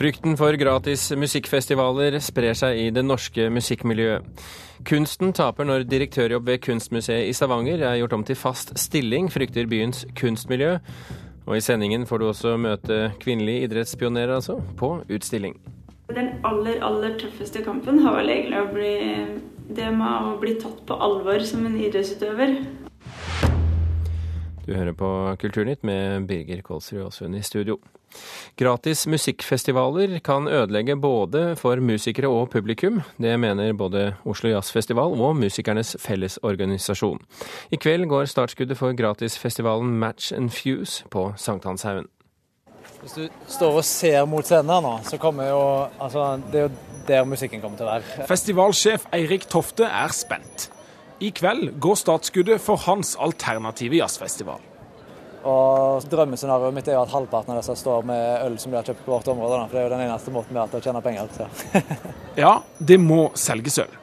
Frykten for gratis musikkfestivaler sprer seg i det norske musikkmiljøet. Kunsten taper når direktørjobb ved Kunstmuseet i Stavanger er gjort om til fast stilling, frykter byens kunstmiljø. Og i sendingen får du også møte kvinnelige idrettspionerer, altså, på utstilling. Den aller, aller tøffeste kampen har vel egentlig å bli det med å bli tatt på alvor som en idrettsutøver. Du hører på Kulturnytt med Birger Kolsrud Aasund i studio. Gratis musikkfestivaler kan ødelegge både for musikere og publikum. Det mener både Oslo Jazzfestival og Musikernes Fellesorganisasjon. I kveld går startskuddet for gratisfestivalen Match and Fuse på Sankthanshaugen. Hvis du står og ser mot scenen her nå, så kommer jo altså, Det er jo der musikken kommer til å være. Festivalsjef Eirik Tofte er spent. I kveld går startskuddet for hans alternative jazzfestival. Og Drømmescenarioet mitt er jo at halvparten av disse står med øl som de har kjøpt på vårt område. Da. For det er jo den eneste måten vi har til å tjene penger. ja, det må selges øl.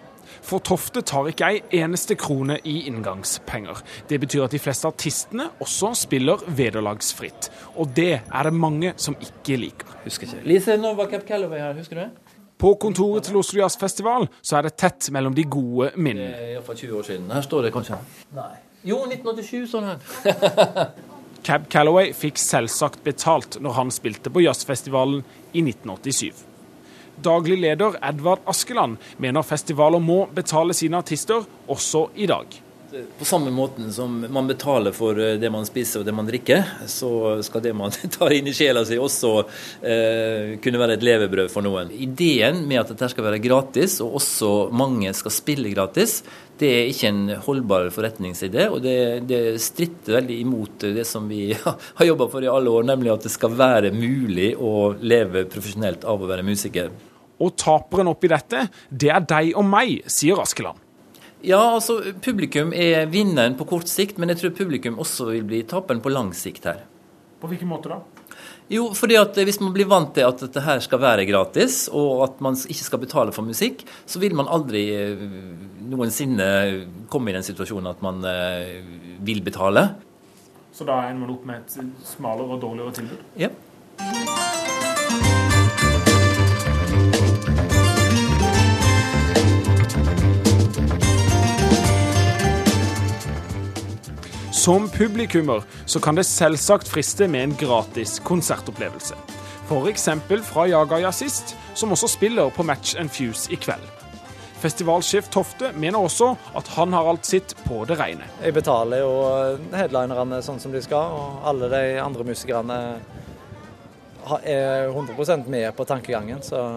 For Tofte tar ikke ei eneste krone i inngangspenger. Det betyr at de fleste artistene også spiller vederlagsfritt. Og det er det mange som ikke liker. Husker ikke. Lise Novakap Calloway her, husker du det? På kontoret til Oslo Jazzfestival så er det tett mellom de gode minnene. Iallfall 20 år siden. Her står det kanskje. Nei. Jo, 1987, sånn her. Cab Calloway fikk selvsagt betalt når han spilte på jazzfestivalen i 1987. Daglig leder Edvard Askeland mener festivaler må betale sine artister også i dag. På samme måten som man betaler for eh, det man spiser og det man drikker, så skal det man tar inn i sjela si også eh, kunne være et levebrød for noen. Ideen med at dette skal være gratis, og også mange skal spille gratis, det er ikke en holdbar forretningsidé. Og det, det stritter veldig imot det som vi har jobba for i alle år, nemlig at det skal være mulig å leve profesjonelt av å være musiker. Og taperen oppi dette, det er deg og meg, sier Askeland. Ja, altså publikum er vinneren på kort sikt, men jeg tror publikum også vil bli taperen på lang sikt her. På hvilken måte da? Jo, fordi at hvis man blir vant til at dette her skal være gratis, og at man ikke skal betale for musikk, så vil man aldri eh, noensinne komme i den situasjonen at man eh, vil betale. Så da ender man opp med et smalere og dårligere tilbud? Ja. Som publikummer så kan det selvsagt friste med en gratis konsertopplevelse. F.eks. fra Jaga Jazzist, som også spiller på Match and Fuse i kveld. Festivalsjef Tofte mener også at han har alt sitt på det rene. Jeg betaler jo headlinerne sånn som de skal, og alle de andre musikerne er 100% med på tankegangen. Så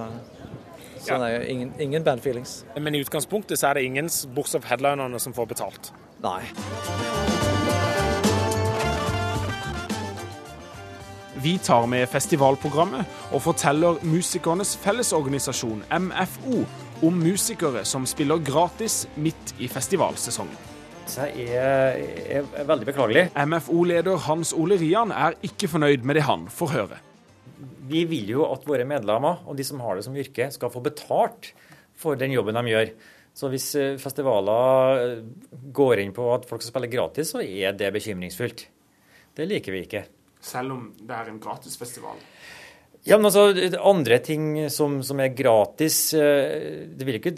sånn er ingen, ingen band feelings. Men i utgangspunktet så er det ingen, bortsett fra headlinerne, som får betalt? Nei. Vi tar med festivalprogrammet og forteller Musikernes Fellesorganisasjon, MFO, om musikere som spiller gratis midt i festivalsesongen. Det er, er veldig beklagelig. MFO-leder Hans Ole Rian er ikke fornøyd med det han får høre. Vi vil jo at våre medlemmer og de som har det som yrke, skal få betalt for den jobben de gjør. Så hvis eh, festivaler eh, går inn på at folk skal spille gratis, så er det bekymringsfullt. Det liker vi ikke. Selv om det er en gratisfestival? Ja, men altså, andre ting som, som er gratis eh, Det vil ikke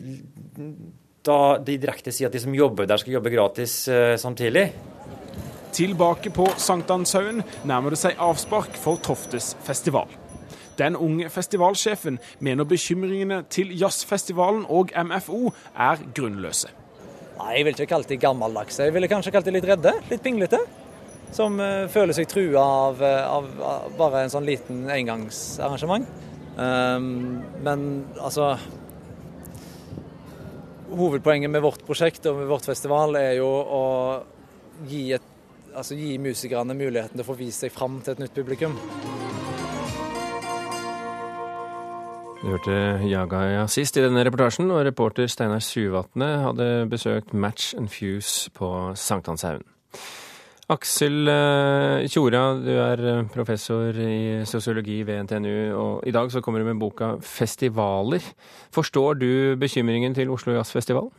da de direkte si at de som jobber der, skal jobbe gratis uh, samtidig. Tilbake på Sankthanshaugen nærmer det seg avspark for Toftes festival. Den unge festivalsjefen mener bekymringene til jazzfestivalen og MFO er grunnløse. Nei, Jeg ville ikke kalt de gammeldagse. Jeg ville kanskje kalt de litt redde. Litt pinglete som uh, føler seg trua av, av, av, bare en sånn liten engangsarrangement. Um, men altså Hovedpoenget med vårt prosjekt og med vårt festival er jo å gi, et, altså gi musikerne muligheten til å få vist seg fram til et nytt publikum. Du hørte Jagaya sist i denne reportasjen, og reporter Steinar Suvatne hadde besøkt Match and Fuse på Sankthanshaugen. Aksel eh, Tjora, du er eh, professor i sosiologi ved NTNU, og i dag så kommer du med boka 'Festivaler'. Forstår du bekymringen til Oslo Jazzfestival?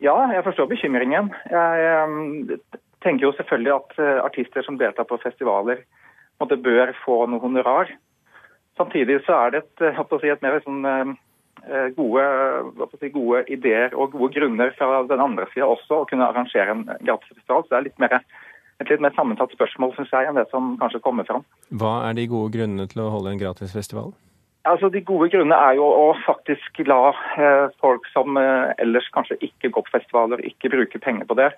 Ja, jeg forstår bekymringen. Jeg um, tenker jo selvfølgelig at artister som deltar på festivaler, måtte bør få noe honorar. Samtidig så er det et, si, et mer sånn, gode, gode, ideer og gode grunner fra den andre sida også å kunne arrangere en gratisfestival. Så det er litt mer, et litt mer sammensatt spørsmål synes jeg, enn det som kanskje kommer fram. Hva er de gode grunnene til å holde en gratisfestival? Altså, De gode grunnene er jo å faktisk la eh, folk som eh, ellers kanskje ikke går på festivaler, ikke bruker penger på det,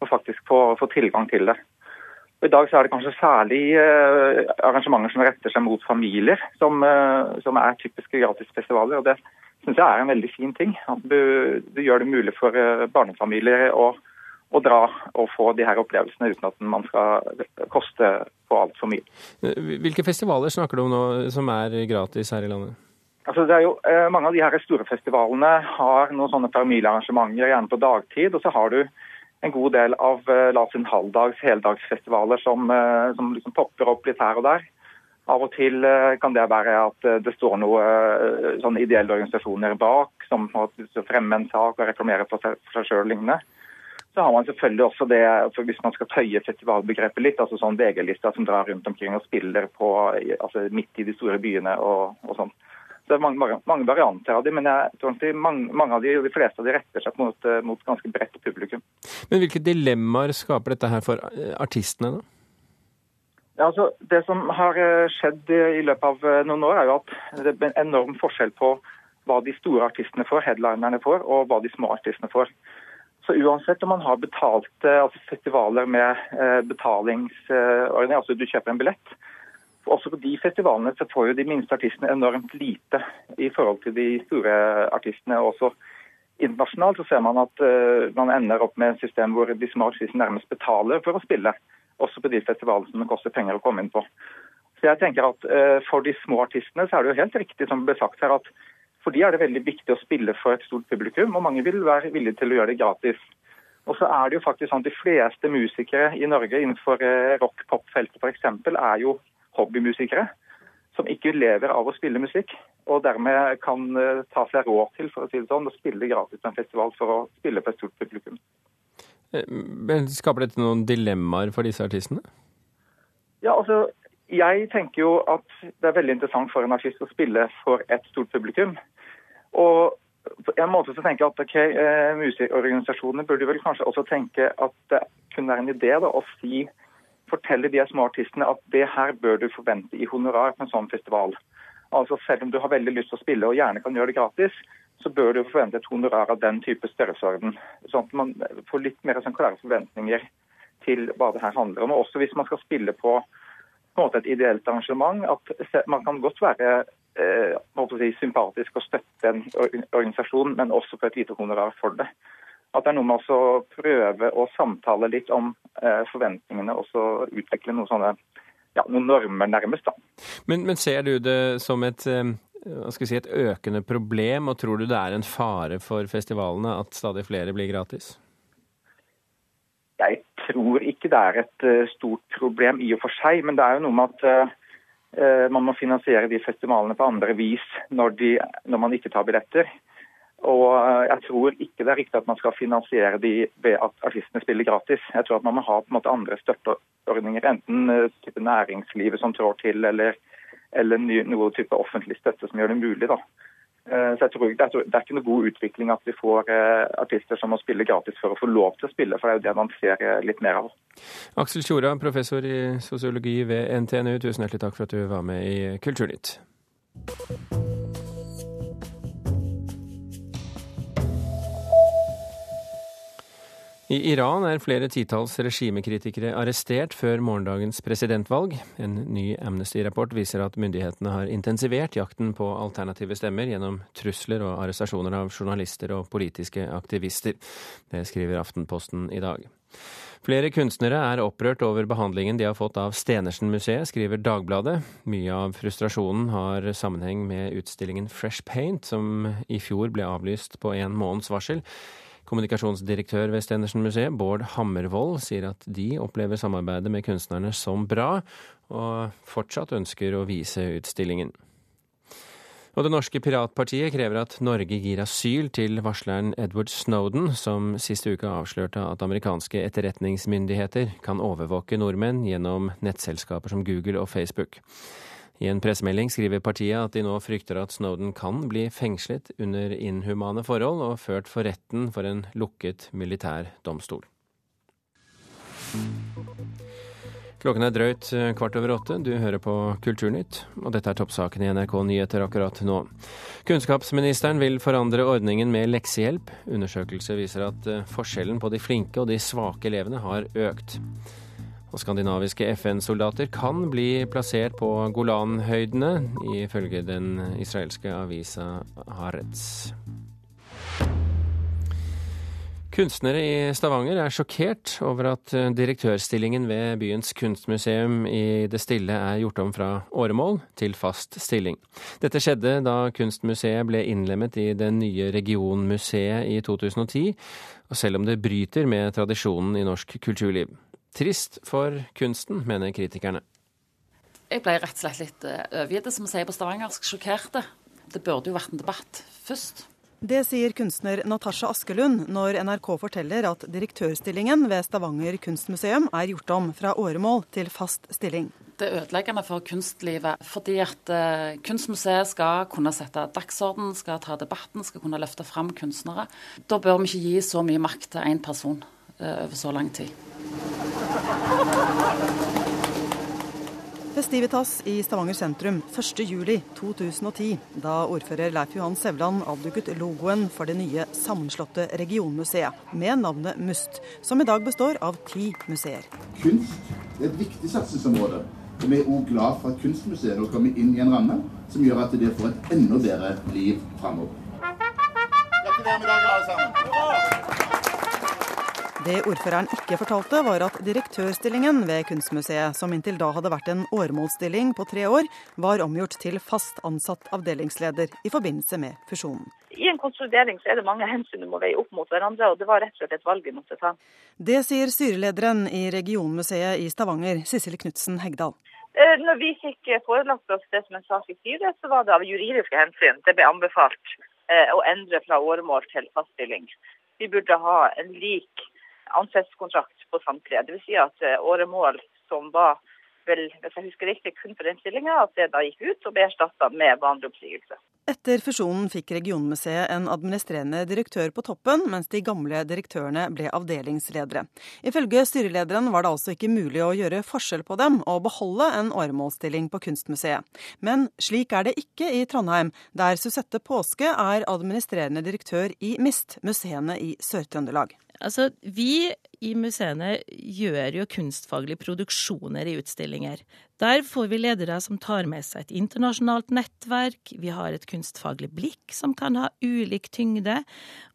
og faktisk få, få tilgang til det. I dag så er det kanskje særlig eh, arrangementer som retter seg mot familier, som, eh, som er typiske gratisfestivaler. og Det syns jeg er en veldig fin ting. At du, du gjør det mulig for eh, barnefamilier å, å, dra og få de her opplevelsene uten at man skal koste på altfor mye. Hvilke festivaler snakker du om nå som er gratis her i landet? Altså det er jo, Mange av de her store festivalene har noen sånne familiearrangementer, gjerne på dagtid. og så har du en god del av eh, la oss halvdags, heldagsfestivaler som, eh, som liksom popper opp litt her og der. Av og til eh, kan det være at det står noen sånne ideelle organisasjoner bak som må fremme en sak og reklamere for seg, sjøl lignende. Så har man selvfølgelig også det, for hvis man skal tøye festivalbegrepet litt, altså sånn VG-lista som drar rundt omkring og spiller på, altså midt i de store byene og, og sånn. Det er mange, mange, varianter av dem, men jeg tror mange, mange, av de, de fleste av de retter seg mot, eh, mot ganske bredt publikum. Men hvilke dilemmaer skaper dette her for eh, artistene, da? Ja, altså, det som har eh, skjedd i løpet av noen år, er jo at det er en enorm forskjell på hva de store artistene får, headlinerne får, og hva de små artistene får. Så uansett om man har betalt altså festivaler med betalingsordning, altså du kjøper en billett, også på de festivalene så får jo de minste artistene enormt lite i forhold til de store artistene. Også internasjonalt så ser man at uh, man ender opp med et system hvor de små artistene nærmest betaler for å spille. Også på de festivalene som det koster penger å komme inn på. Så jeg tenker at For de små artistene så er det jo helt riktig som det ble sagt her, at for de er det veldig viktig å spille for et stort publikum, og mange vil være villige til å gjøre det gratis. Og så er det jo faktisk sånn at De fleste musikere i Norge innenfor uh, rock-pop-feltet f.eks. er jo hobbymusikere som ikke lever av å spille musikk, og dermed kan eh, ta seg råd til for å si det sånn, å spille gratis på en festival for å spille på et stort publikum. Eh, men Skaper dette noen dilemmaer for disse artistene? Ja, altså, Jeg tenker jo at det er veldig interessant for en artist å spille for et stort publikum. Og på en måte så tenker jeg at okay, eh, burde vel kanskje også tenke at det kunne være en idé da, å si fortelle de små artistene at det her bør du forvente i honorar på en sånn festival. Altså Selv om du har veldig lyst til å spille og gjerne kan gjøre det gratis, så bør du forvente et honorar av den type størrelsesorden. Sånn at man får litt mer sånn klare forventninger til hva det her handler om. Og også hvis man skal spille på, på en måte et ideelt arrangement, at man kan godt være eh, si, sympatisk og støtte en organisasjon, men også få et lite honorar for det at det er noe med å prøve å samtale litt om eh, forventningene og så utvikle noen sånne ja, noen normer, nærmest. da. Men, men, ser du det som et, eh, si, et økende problem, og tror du det er en fare for festivalene at stadig flere blir gratis? Jeg tror ikke det er et uh, stort problem i og for seg, men det er jo noe med at uh, man må finansiere de festivalene på andre vis når, de, når man ikke tar billetter. Og eh, jeg tror ikke det er riktig at man skal finansiere de ved at artistene spiller gratis. Jeg tror at man må ha på en måte andre støtteordninger, enten eh, type næringslivet som trår til, eller, eller noe type offentlig støtte som gjør det mulig. da. Eh, så jeg tror Det er ikke noe god utvikling at vi får artister som må spille gratis for å få lov til å spille, for det er jo det man ser litt mer av. Aksel Tjora, professor i sosiologi ved NTNU, tusen hjertelig takk for at du var med i Kulturnytt. I Iran er flere titalls regimekritikere arrestert før morgendagens presidentvalg. En ny Amnesty-rapport viser at myndighetene har intensivert jakten på alternative stemmer gjennom trusler og arrestasjoner av journalister og politiske aktivister. Det skriver Aftenposten i dag. Flere kunstnere er opprørt over behandlingen de har fått av Stenersen-museet, skriver Dagbladet. Mye av frustrasjonen har sammenheng med utstillingen Fresh Paint, som i fjor ble avlyst på en måneds varsel. Kommunikasjonsdirektør ved Stenersen-museet, Bård Hammervoll, sier at de opplever samarbeidet med kunstnerne som bra, og fortsatt ønsker å vise utstillingen. Og Det norske piratpartiet krever at Norge gir asyl til varsleren Edward Snowden, som siste uke avslørte at amerikanske etterretningsmyndigheter kan overvåke nordmenn gjennom nettselskaper som Google og Facebook. I en pressemelding skriver partiet at de nå frykter at Snowden kan bli fengslet under inhumane forhold og ført for retten for en lukket militær domstol. Klokken er drøyt kvart over åtte. Du hører på Kulturnytt, og dette er toppsaken i NRK Nyheter akkurat nå. Kunnskapsministeren vil forandre ordningen med leksehjelp. Undersøkelse viser at forskjellen på de flinke og de svake elevene har økt. Og skandinaviske FN-soldater kan bli plassert på Golanhøydene, ifølge den israelske avisa Haaretz. Kunstnere i Stavanger er sjokkert over at direktørstillingen ved byens kunstmuseum i det stille er gjort om fra åremål til fast stilling. Dette skjedde da Kunstmuseet ble innlemmet i det nye regionmuseet i 2010, og selv om det bryter med tradisjonen i norsk kulturliv. Trist for kunsten, mener kritikerne. Jeg ble rett og slett litt eh, overgitt, som vi sier på stavangersk, sjokkerte. Det burde jo vært en debatt først. Det sier kunstner Natasja Askelund når NRK forteller at direktørstillingen ved Stavanger kunstmuseum er gjort om fra åremål til fast stilling. Det er ødeleggende for kunstlivet, fordi at uh, Kunstmuseet skal kunne sette dagsorden, skal ta debatten, skal kunne løfte fram kunstnere. Da bør vi ikke gi så mye makt til én person uh, over så lang tid. Festivitas i Stavanger sentrum 1.7.2010, da ordfører Leif Johan Sevland avduket logoen for det nye sammenslåtte regionmuseet, med navnet MUST, som i dag består av ti museer. Kunst er et viktig satsingsområde. Og vi er òg glad for at Kunstmuseet nå kommer inn i en ramme som gjør at det får et enda bedre liv framover. Gratulerer med dagen, alle sammen. Det ordføreren ikke fortalte, var at direktørstillingen ved Kunstmuseet, som inntil da hadde vært en åremålsstilling på tre år, var omgjort til fast ansatt avdelingsleder i forbindelse med fusjonen. I en konsolidering så er det mange hensyn du må veie opp mot hverandre, og det var rett og slett et valg vi måtte ta. Det sier styrelederen i Regionmuseet i Stavanger, Sissel Knutsen Hegdal. Eh, når vi fikk forelagt oss det som en sak i styret, så var det av juridiske hensyn. Det ble anbefalt eh, å endre fra åremål til fast stilling. Vi burde ha en lik ansettelseskontrakt på samtlige. Dvs. Si at eh, åremål som var vel, hvis jeg husker riktig, kun for den stillinga, at det da gikk ut og ble erstatta med vanlig oppsigelse. Etter fusjonen fikk Regionmuseet en administrerende direktør på toppen, mens de gamle direktørene ble avdelingsledere. Ifølge styrelederen var det altså ikke mulig å gjøre forskjell på dem og beholde en åremålsstilling på Kunstmuseet. Men slik er det ikke i Trondheim, der Susette Påske er administrerende direktør i MIST, museene i Sør-Trøndelag. Altså, vi i museene gjør jo kunstfaglige produksjoner i utstillinger. Der får vi ledere som tar med seg et internasjonalt nettverk, vi har et kunstfaglig blikk som kan ha ulik tyngde,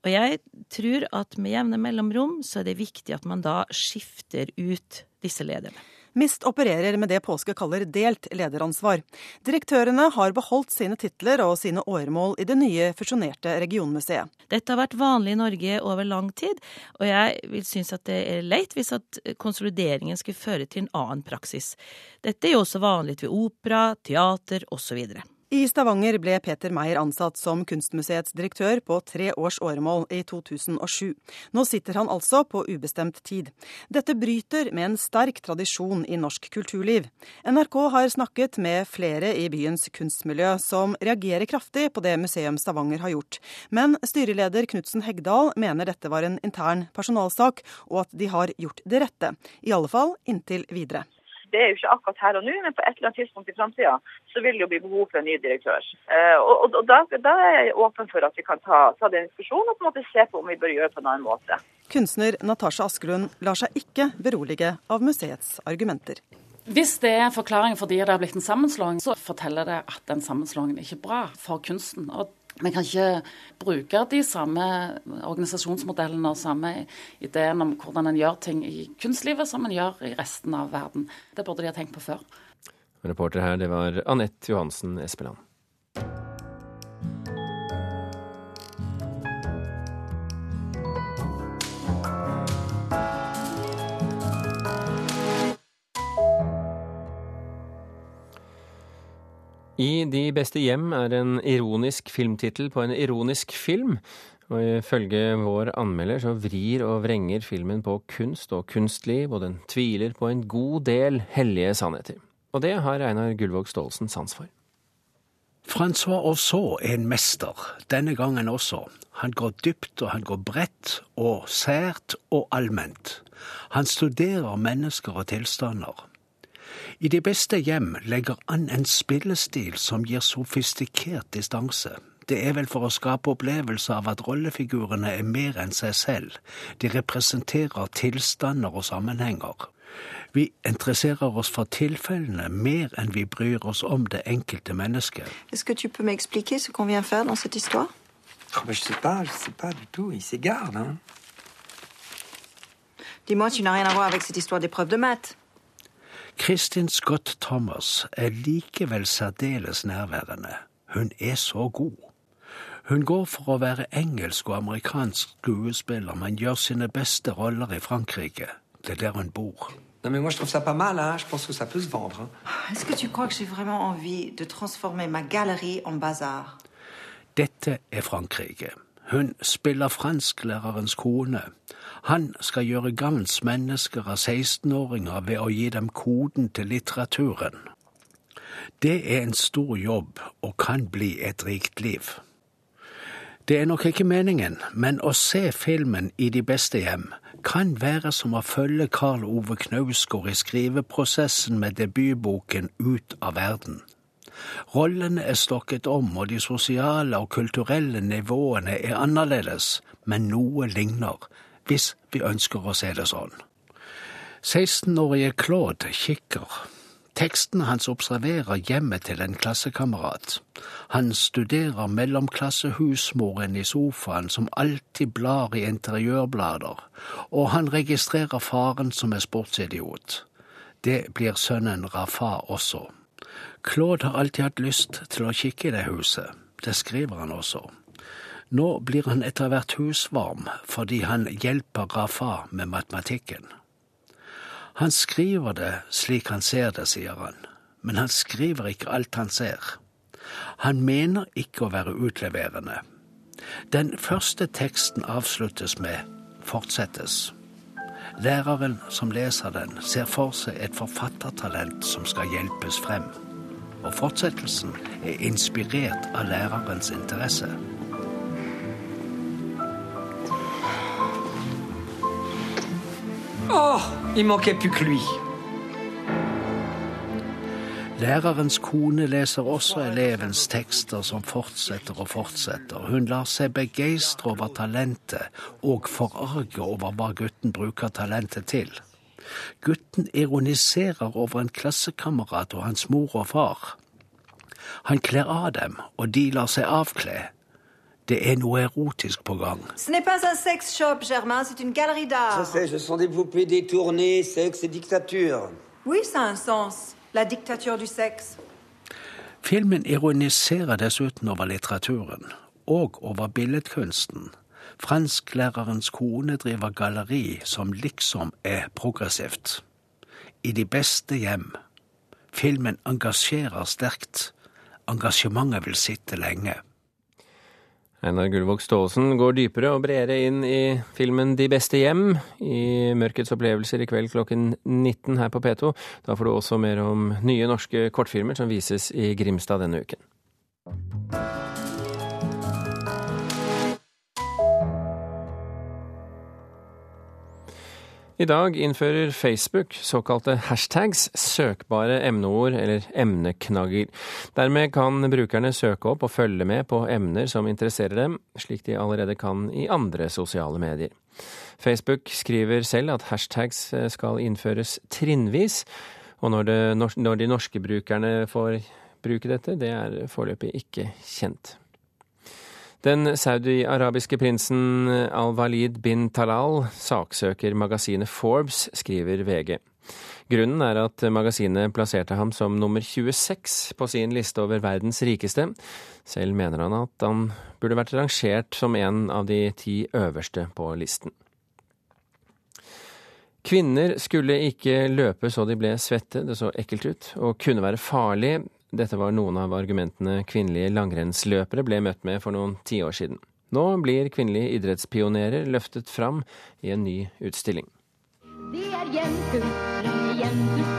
og jeg tror at med jevne mellomrom så er det viktig at man da skifter ut disse lederne. MIST opererer med det Påske kaller delt lederansvar. Direktørene har beholdt sine titler og sine åremål i det nye fusjonerte regionmuseet. Dette har vært vanlig i Norge over lang tid, og jeg vil synes at det er leit hvis at konsolideringen skulle føre til en annen praksis. Dette er jo også vanlig ved opera, teater osv. I Stavanger ble Peter Meyer ansatt som Kunstmuseets direktør på tre års åremål i 2007. Nå sitter han altså på ubestemt tid. Dette bryter med en sterk tradisjon i norsk kulturliv. NRK har snakket med flere i byens kunstmiljø som reagerer kraftig på det Museum Stavanger har gjort. Men styreleder Knutsen Hegdal mener dette var en intern personalsak, og at de har gjort det rette. I alle fall inntil videre det er jo ikke akkurat her og nå, men på et eller annet tidspunkt i framtida så vil det jo bli behov for en ny direktør. Eh, og, og, og da, da, er jeg åpen for at vi kan ta, ta den diskusjonen og på en måte se på om vi bør gjøre det på en annen måte. Kunstner Natasha Askelund lar seg ikke berolige av museets argumenter. Hvis det er en forklaring fordi det har blitt en sammenslåing, så forteller det at den sammenslåingen er ikke bra for kunsten. Og vi kan ikke bruke de samme organisasjonsmodellene og samme ideen om hvordan en gjør ting i kunstlivet som en gjør i resten av verden. Det burde de ha tenkt på før. Reporter her, det var Anette Johansen Espeland. I De beste hjem er en ironisk filmtittel på en ironisk film. Og ifølge vår anmelder så vrir og vrenger filmen på kunst og kunstliv, og den tviler på en god del hellige sannheter. Og det har Einar Gullvåg Staalesen sans for. Francois Aussot er en mester, denne gangen også. Han går dypt og han går bredt og sært og allment. Han studerer mennesker og tilstander. I De beste hjem legger an en spillestil som gir sofistikert distanse. Det er vel for å skape opplevelse av at rollefigurene er mer enn seg selv. De representerer tilstander og sammenhenger. Vi interesserer oss for tilfellene mer enn vi bryr oss om det enkelte mennesket. Est-ce que tu peux m'expliquer ce qu'on vient faire dans cette histoire Oh, ben, je sais pas, je sais pas du tout. Il s'égare, hein. Dis-moi, tu n'as rien à voir avec cette histoire d'épreuve de maths. Kristin Scott Thomas er likevel særdeles nærværende. Hun er så god. Hun går for å være engelsk og amerikansk skuespiller, men gjør sine beste roller i Frankrike. Det er der hun bor. Non, mais moi, je trouve ça pas mal, hein. Je pense que ça peut se vendre. hein. Est-ce que tu crois que j'ai vraiment envie de transformer ma galerie en bazar Dette er Frankrike. Hun spiller fransklærerens kone. Han skal gjøre gagns mennesker av 16-åringer ved å gi dem koden til litteraturen. Det er en stor jobb og kan bli et rikt liv. Det er nok ikke meningen, men å se filmen I de beste hjem kan være som å følge Karl Ove Knausgård i skriveprosessen med debutboken Ut av verden. Rollene er stokket om, og de sosiale og kulturelle nivåene er annerledes, men noe ligner, hvis vi ønsker å se det sånn. 16-årige Claude kikker. Teksten hans observerer hjemmet til en klassekamerat. Han studerer mellomklassehusmoren i sofaen som alltid blar i interiørblader, og han registrerer faren som er sportsidiot. Det blir sønnen Rafa også. Claude har alltid hatt lyst til å kikke i det huset. Det skriver han også. Nå blir han etter hvert husvarm fordi han hjelper Rafa med matematikken. Han skriver det slik han ser det, sier han, men han skriver ikke alt han ser. Han mener ikke å være utleverende. Den første teksten avsluttes med fortsettes. Læreren som leser den, ser for seg et forfattertalent som skal hjelpes frem. Og fortsettelsen er inspirert av lærerens interesse. Oh, il manquait plus que lui. Lærerens kone leser også elevens tekster som fortsetter og fortsetter. Hun lar seg begeistre over talentet og forarge over hva gutten bruker talentet til. Gutten ironiserer over en klassekamerat og hans mor og far. Han kler av dem, og de lar seg avkle. Det er noe erotisk på gang. Ce n'est pas un sex shop, Germain, c'est une galerie Je sais, ce sont des poupées détournées, sexe et dictature. Oui, ça a un sens. La dictature du sexe. Filmen ironiserer dessuten over litteraturen, og over billedkunsten. Fransklærerens kone driver galleri som liksom er progressivt. I de beste hjem. Filmen engasjerer sterkt. Engasjementet vil sitte lenge. Einar Gullvåg Staalesen går dypere og bredere inn i filmen De beste hjem i Mørkets opplevelser i kveld klokken 19 her på P2. Da får du også mer om nye norske kortfilmer som vises i Grimstad denne uken. I dag innfører Facebook såkalte hashtags, søkbare emneord eller emneknagger. Dermed kan brukerne søke opp og følge med på emner som interesserer dem, slik de allerede kan i andre sosiale medier. Facebook skriver selv at hashtags skal innføres trinnvis, og når, når de norske brukerne får bruke dette, det er foreløpig ikke kjent. Den saudi-arabiske prinsen al-Walid bin Talal saksøker magasinet Forbes, skriver VG. Grunnen er at magasinet plasserte ham som nummer 26 på sin liste over verdens rikeste. Selv mener han at han burde vært rangert som en av de ti øverste på listen. Kvinner skulle ikke løpe så de ble svette, det så ekkelt ut, og kunne være farlig. Dette var noen av argumentene kvinnelige langrennsløpere ble møtt med for noen tiår siden. Nå blir kvinnelige idrettspionerer løftet fram i en ny utstilling. Det er jenter, jenter,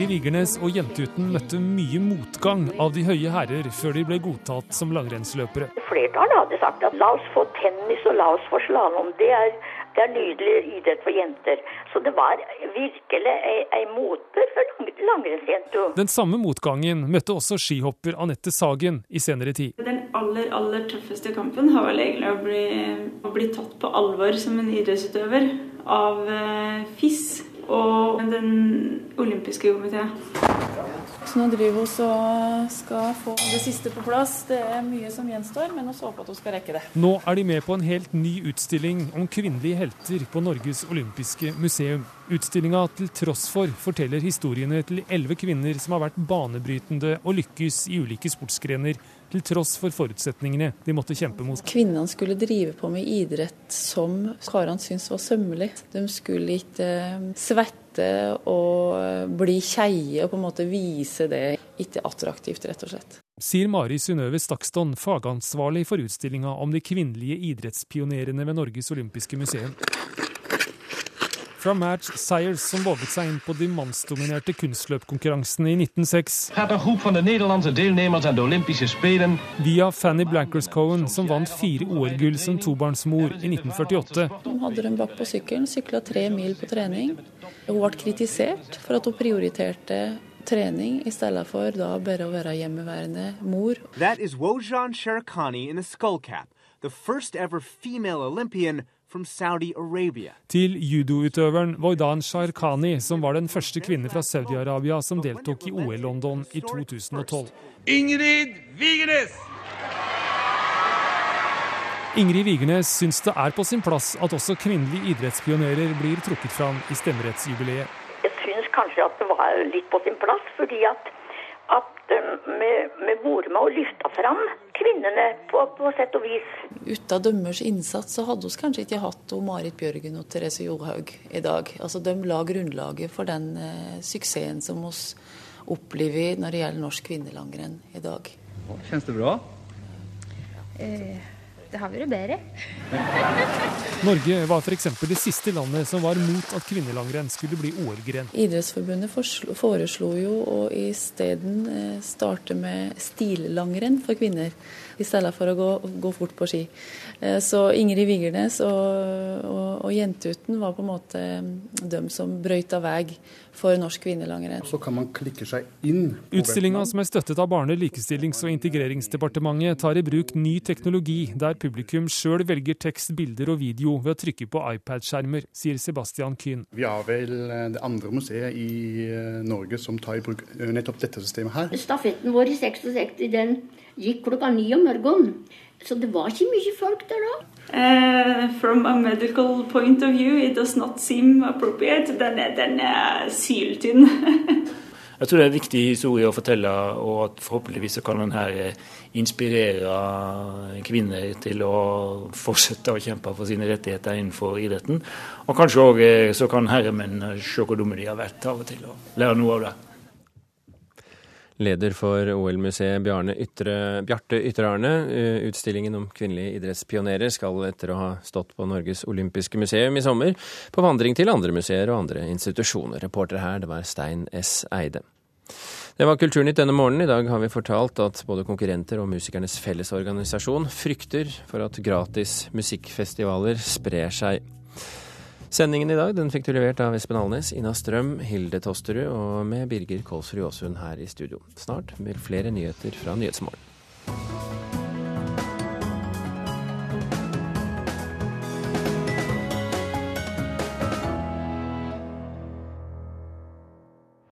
Ingrid Vigernes og Jentuten møtte mye motgang av de høye herrer før de ble godtatt som langrennsløpere. Flertallet hadde sagt at la oss få tennis og la oss få slalåm. Det er det er nydelig idrett for jenter. Så det var virkelig ei, ei motbør for langrennsjenter. Den samme motgangen møtte også skihopper Anette Sagen i senere tid. Den aller, aller tøffeste kampen har vel egentlig å bli, å bli tatt på alvor som en idrettsutøver av eh, FIS og den olympiske komité. Så nå driver hun og skal få det siste på plass. Det er mye som gjenstår, men vi håper at hun skal rekke det. Nå er de med på en helt ny utstilling om kvinnelige helter på Norges olympiske museum. Utstillinga til tross for forteller historiene til elleve kvinner som har vært banebrytende og lykkes i ulike sportsgrener, til tross for forutsetningene de måtte kjempe mot. Kvinnene skulle drive på med idrett som karene syntes var sømmelig. De skulle ikke svette og bli keie og på en måte vise det. Ikke attraktivt, rett og slett. Sier Mari Synnøve Stakston, fagansvarlig for utstillinga om de kvinnelige idrettspionerene ved Norges olympiske museum fra Match Sires, som våget seg inn på de mannsdominerte kunstløpkonkurransene i 1906. Via Fanny Blankers-Cohen, som vant fire OL-gull som tobarnsmor i 1948. Hun hadde en bak på sykkelen, sykla tre mil på trening. Hun ble kritisert for at hun prioriterte trening i stedet for da bare å være hjemmeværende mor. That is Wojan Sherkani in a den første the first ever female Olympian til judoutøveren Voidan Sharkani, som var den første kvinne fra Saudi-Arabia som deltok i OL London i 2012. Ingrid Vigernes! Ingrid Vigernes syns det er på sin plass at også kvinnelige idrettspionerer blir trukket fram i stemmerettsjubileet. Jeg syns kanskje at det var litt på sin plass, fordi at at vi, med med og løfta fram kvinnene på, på, sett og vis. Uten dømmers innsats så hadde vi kanskje ikke hatt Marit Bjørgen og Therese Johaug i dag. Altså De la grunnlaget for den eh, suksessen som vi opplever når det gjelder norsk kvinnelangrenn i dag. Kjennes det bra? Eh, det har vært bedre. Norge var f.eks. det siste landet som var mot at kvinnelangrenn skulle bli OL-gren. Idrettsforbundet foreslo jo å isteden eh, starte med stillangrenn for kvinner, i stedet for å gå, gå fort på ski. Eh, så Ingrid Vigernes og, og, og Jentuten var på en måte mm, de som brøyta vei for norsk kvinnelangrenn. Så kan man klikke seg inn. Utstillinga, som er støttet av Barne-, likestillings- og integreringsdepartementet, tar i bruk ny teknologi der publikum sjøl velger tekst, bilder og video ved å trykke på iPad-skjermer, sier Sebastian Kühn. Vi har vel eh, det andre museet i eh, Norge som tar i bruk nettopp dette systemet her. Stafetten vår i 66 den gikk klokka ni om morgenen. Så det var ikke mye folk der da. Uh, from a medical point of view, it does not seem appropriate. Den er, den er syltynn. Jeg tror det er en viktig historie å fortelle, og at forhåpentligvis kan den her inspirere kvinner til å fortsette å kjempe for sine rettigheter innenfor idretten. Og kanskje òg så kan herremenn se hvor dumme de har vært av og til, og lære noe av det. Leder for OL-museet Ytre, Bjarte Ytterarne. Eh, utstillingen om kvinnelige idrettspionerer skal etter å ha stått på Norges olympiske museum i sommer, på vandring til andre museer og andre institusjoner. Reporter her, det var Stein S. Eide. Det var Kulturnytt denne morgenen. I dag har vi fortalt at både konkurrenter og Musikernes Fellesorganisasjon frykter for at gratis musikkfestivaler sprer seg. Sendingen i dag den fikk du levert av Espen Alnes, Ina Strøm, Hilde Tosterud og med Birger Kolsrud Aasund her i studio. Snart blir flere nyheter fra Nyhetsmorgen.